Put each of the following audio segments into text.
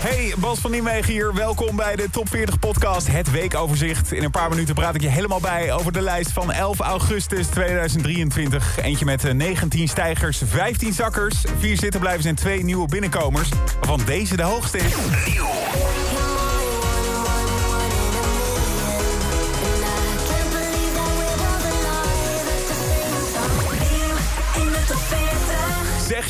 Hey, Bas van Nieuwegen hier. Welkom bij de Top 40 podcast, het weekoverzicht. In een paar minuten praat ik je helemaal bij over de lijst van 11 augustus 2023. Eentje met 19 eh, stijgers, 15 zakkers, 4 zittenblijvers en 2 nieuwe binnenkomers. Waarvan deze de hoogste is.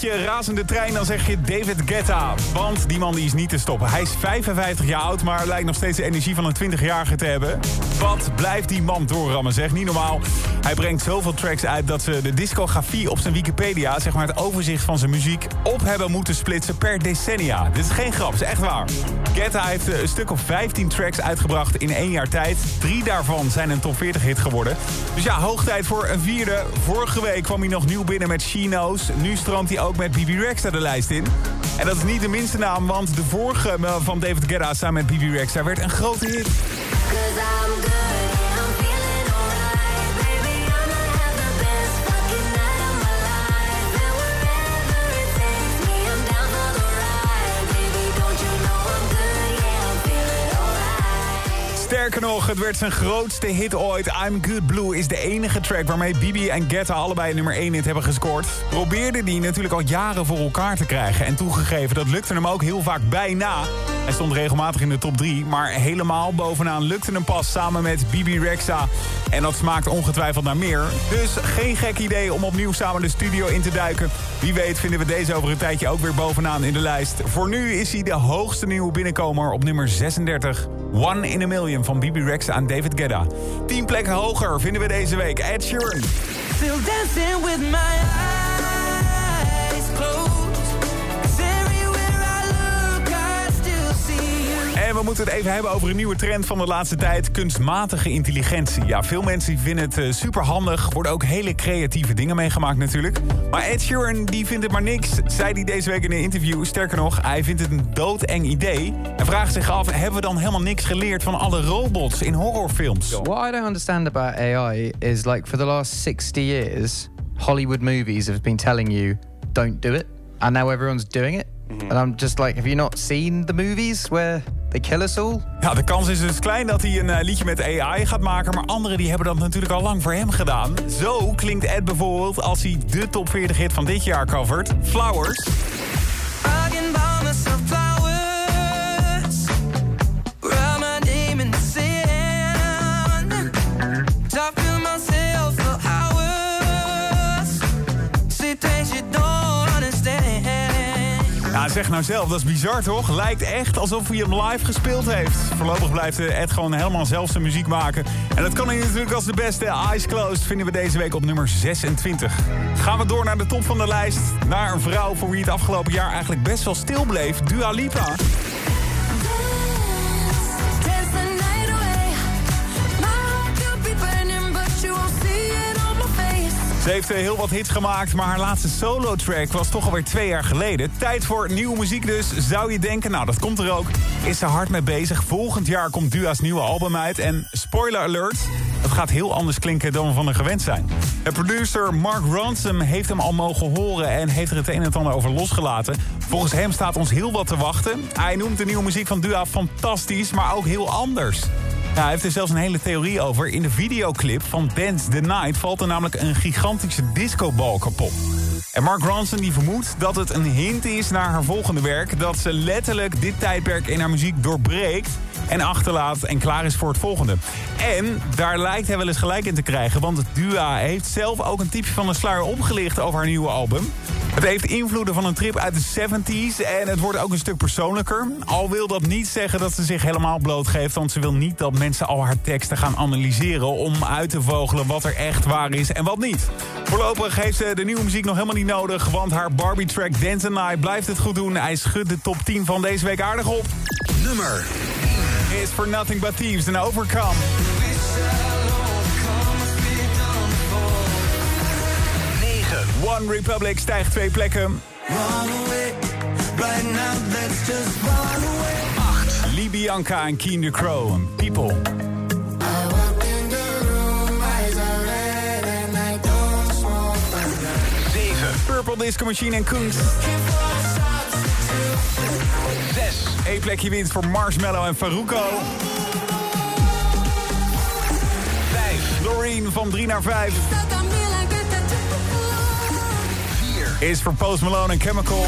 Je razende trein, dan zeg je David Guetta. Want die man die is niet te stoppen. Hij is 55 jaar oud, maar lijkt nog steeds de energie van een 20-jarige te hebben. Wat blijft die man doorrammen, zeg. Niet normaal. Hij brengt zoveel tracks uit dat ze de discografie op zijn Wikipedia... zeg maar het overzicht van zijn muziek op hebben moeten splitsen per decennia. Dit is geen grap, is echt waar. Guetta heeft een stuk of 15 tracks uitgebracht in één jaar tijd. Drie daarvan zijn een top 40 hit geworden. Dus ja, hoog tijd voor een vierde. Vorige week kwam hij nog nieuw binnen met She Knows. Nu stroomt hij ook met BB Rexha de lijst in. En dat is niet de minste naam, want de vorige eh, van David Guetta samen met BB Rexha werd een grote hit. Sterker nog, het werd zijn grootste hit ooit. I'm Good Blue is de enige track waarmee Bibi en Guetta allebei nummer 1 hit hebben gescoord. Probeerde die natuurlijk al jaren voor elkaar te krijgen. En toegegeven, dat lukte hem ook heel vaak bijna. Hij stond regelmatig in de top 3, maar helemaal bovenaan lukte hem pas samen met Bibi Rexa. En dat smaakt ongetwijfeld naar meer. Dus geen gek idee om opnieuw samen de studio in te duiken. Wie weet vinden we deze over een tijdje ook weer bovenaan in de lijst. Voor nu is hij de hoogste nieuwe binnenkomer op nummer 36. One in a Million van Bibi Rexa aan David Guetta. Tien plekken hoger vinden we deze week. Ed Sheeran. Still dancing with my eyes we moeten het even hebben over een nieuwe trend van de laatste tijd. Kunstmatige intelligentie. Ja, veel mensen vinden het uh, super handig. Worden ook hele creatieve dingen meegemaakt natuurlijk. Maar Ed Sheeran die vindt het maar niks. Zei hij deze week in een interview. Sterker nog, hij vindt het een doodeng idee. En vraagt zich af, hebben we dan helemaal niks geleerd van alle robots in horrorfilms? What I don't understand about AI is like for the last 60 years... Hollywood movies have been telling you, don't do it. And now everyone's doing it. And I'm just like, have you not seen the movies where they kill us all? Ja, de kans is dus klein dat hij een uh, liedje met AI gaat maken. Maar anderen die hebben dat natuurlijk al lang voor hem gedaan. Zo klinkt Ed bijvoorbeeld als hij de top 40 hit van dit jaar covert. Flowers. Zeg nou zelf, dat is bizar toch? Lijkt echt alsof hij hem live gespeeld heeft. Voorlopig blijft Ed gewoon helemaal zelf zijn muziek maken. En dat kan hij natuurlijk als de beste. Eyes Closed vinden we deze week op nummer 26. Gaan we door naar de top van de lijst. Naar een vrouw voor wie het afgelopen jaar eigenlijk best wel stil bleef. Dua Lipa. Ze heeft eh, heel wat hits gemaakt, maar haar laatste solo-track was toch alweer twee jaar geleden. Tijd voor nieuwe muziek dus, zou je denken. Nou, dat komt er ook. Is ze hard mee bezig. Volgend jaar komt Dua's nieuwe album uit. En spoiler alert, het gaat heel anders klinken dan we van haar gewend zijn. De producer Mark Ronson heeft hem al mogen horen... en heeft er het een en ander over losgelaten. Volgens hem staat ons heel wat te wachten. Hij noemt de nieuwe muziek van Dua fantastisch, maar ook heel anders hij heeft er zelfs een hele theorie over. In de videoclip van Dance the Night valt er namelijk een gigantische discobal kapot. En Mark Ronson die vermoedt dat het een hint is naar haar volgende werk... dat ze letterlijk dit tijdperk in haar muziek doorbreekt... en achterlaat en klaar is voor het volgende. En daar lijkt hij wel eens gelijk in te krijgen... want Dua heeft zelf ook een tipje van de sluier opgelicht over haar nieuwe album. Het heeft invloeden van een trip uit de 70s en het wordt ook een stuk persoonlijker. Al wil dat niet zeggen dat ze zich helemaal blootgeeft... want ze wil niet dat mensen al haar teksten gaan analyseren... om uit te vogelen wat er echt waar is en wat niet. Voorlopig heeft ze de nieuwe muziek nog helemaal niet nodig... want haar Barbie-track Dance and I blijft het goed doen. Hij schudt de top 10 van deze week aardig op. Nummer is For Nothing But Thieves en Overcome. One Republic stijgt twee plekken. 8. Libianca en Keen the Crow. People. Purple Disco Machine en Koens. 6. Eén plekje winst voor Marshmallow en Faruko. 5. Loreen van 3 naar 5. 4. Is voor Post Malone en Chemical.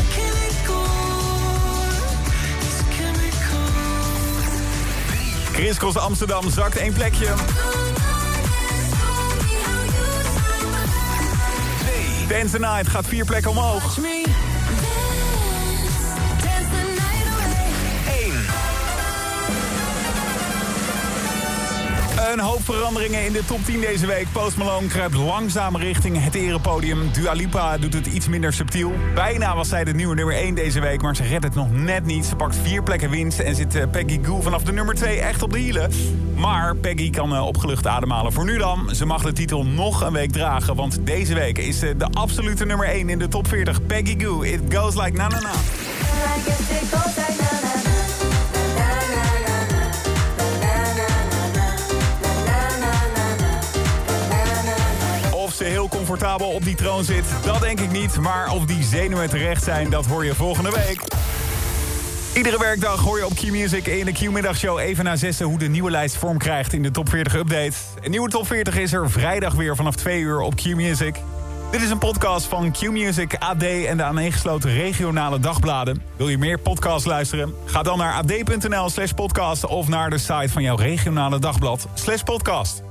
3. Chris Amsterdam zakt één plekje. 2. Dance the Night gaat vier plekken omhoog. Een hoop veranderingen in de top 10 deze week. Post Malone kruipt langzaam richting het erepodium. Dua Lipa doet het iets minder subtiel. Bijna was zij de nieuwe nummer 1 deze week, maar ze redt het nog net niet. Ze pakt vier plekken winst en zit eh, Peggy Goo vanaf de nummer 2 echt op de hielen. Maar Peggy kan eh, opgelucht ademhalen voor nu dan. Ze mag de titel nog een week dragen, want deze week is ze de absolute nummer 1 in de top 40. Peggy Goo, It Goes Like Na Na Na. Op die troon zit, dat denk ik niet. Maar of die zenuwen terecht zijn, dat hoor je volgende week. Iedere werkdag hoor je op Q-Music in de Q-middagshow even na zessen... hoe de nieuwe lijst vorm krijgt in de Top 40 Update. Een nieuwe Top 40 is er vrijdag weer vanaf 2 uur op Q-Music. Dit is een podcast van Q-Music, AD en de aaneengesloten regionale dagbladen. Wil je meer podcasts luisteren? Ga dan naar ad.nl slash podcast... of naar de site van jouw regionale dagblad slash podcast.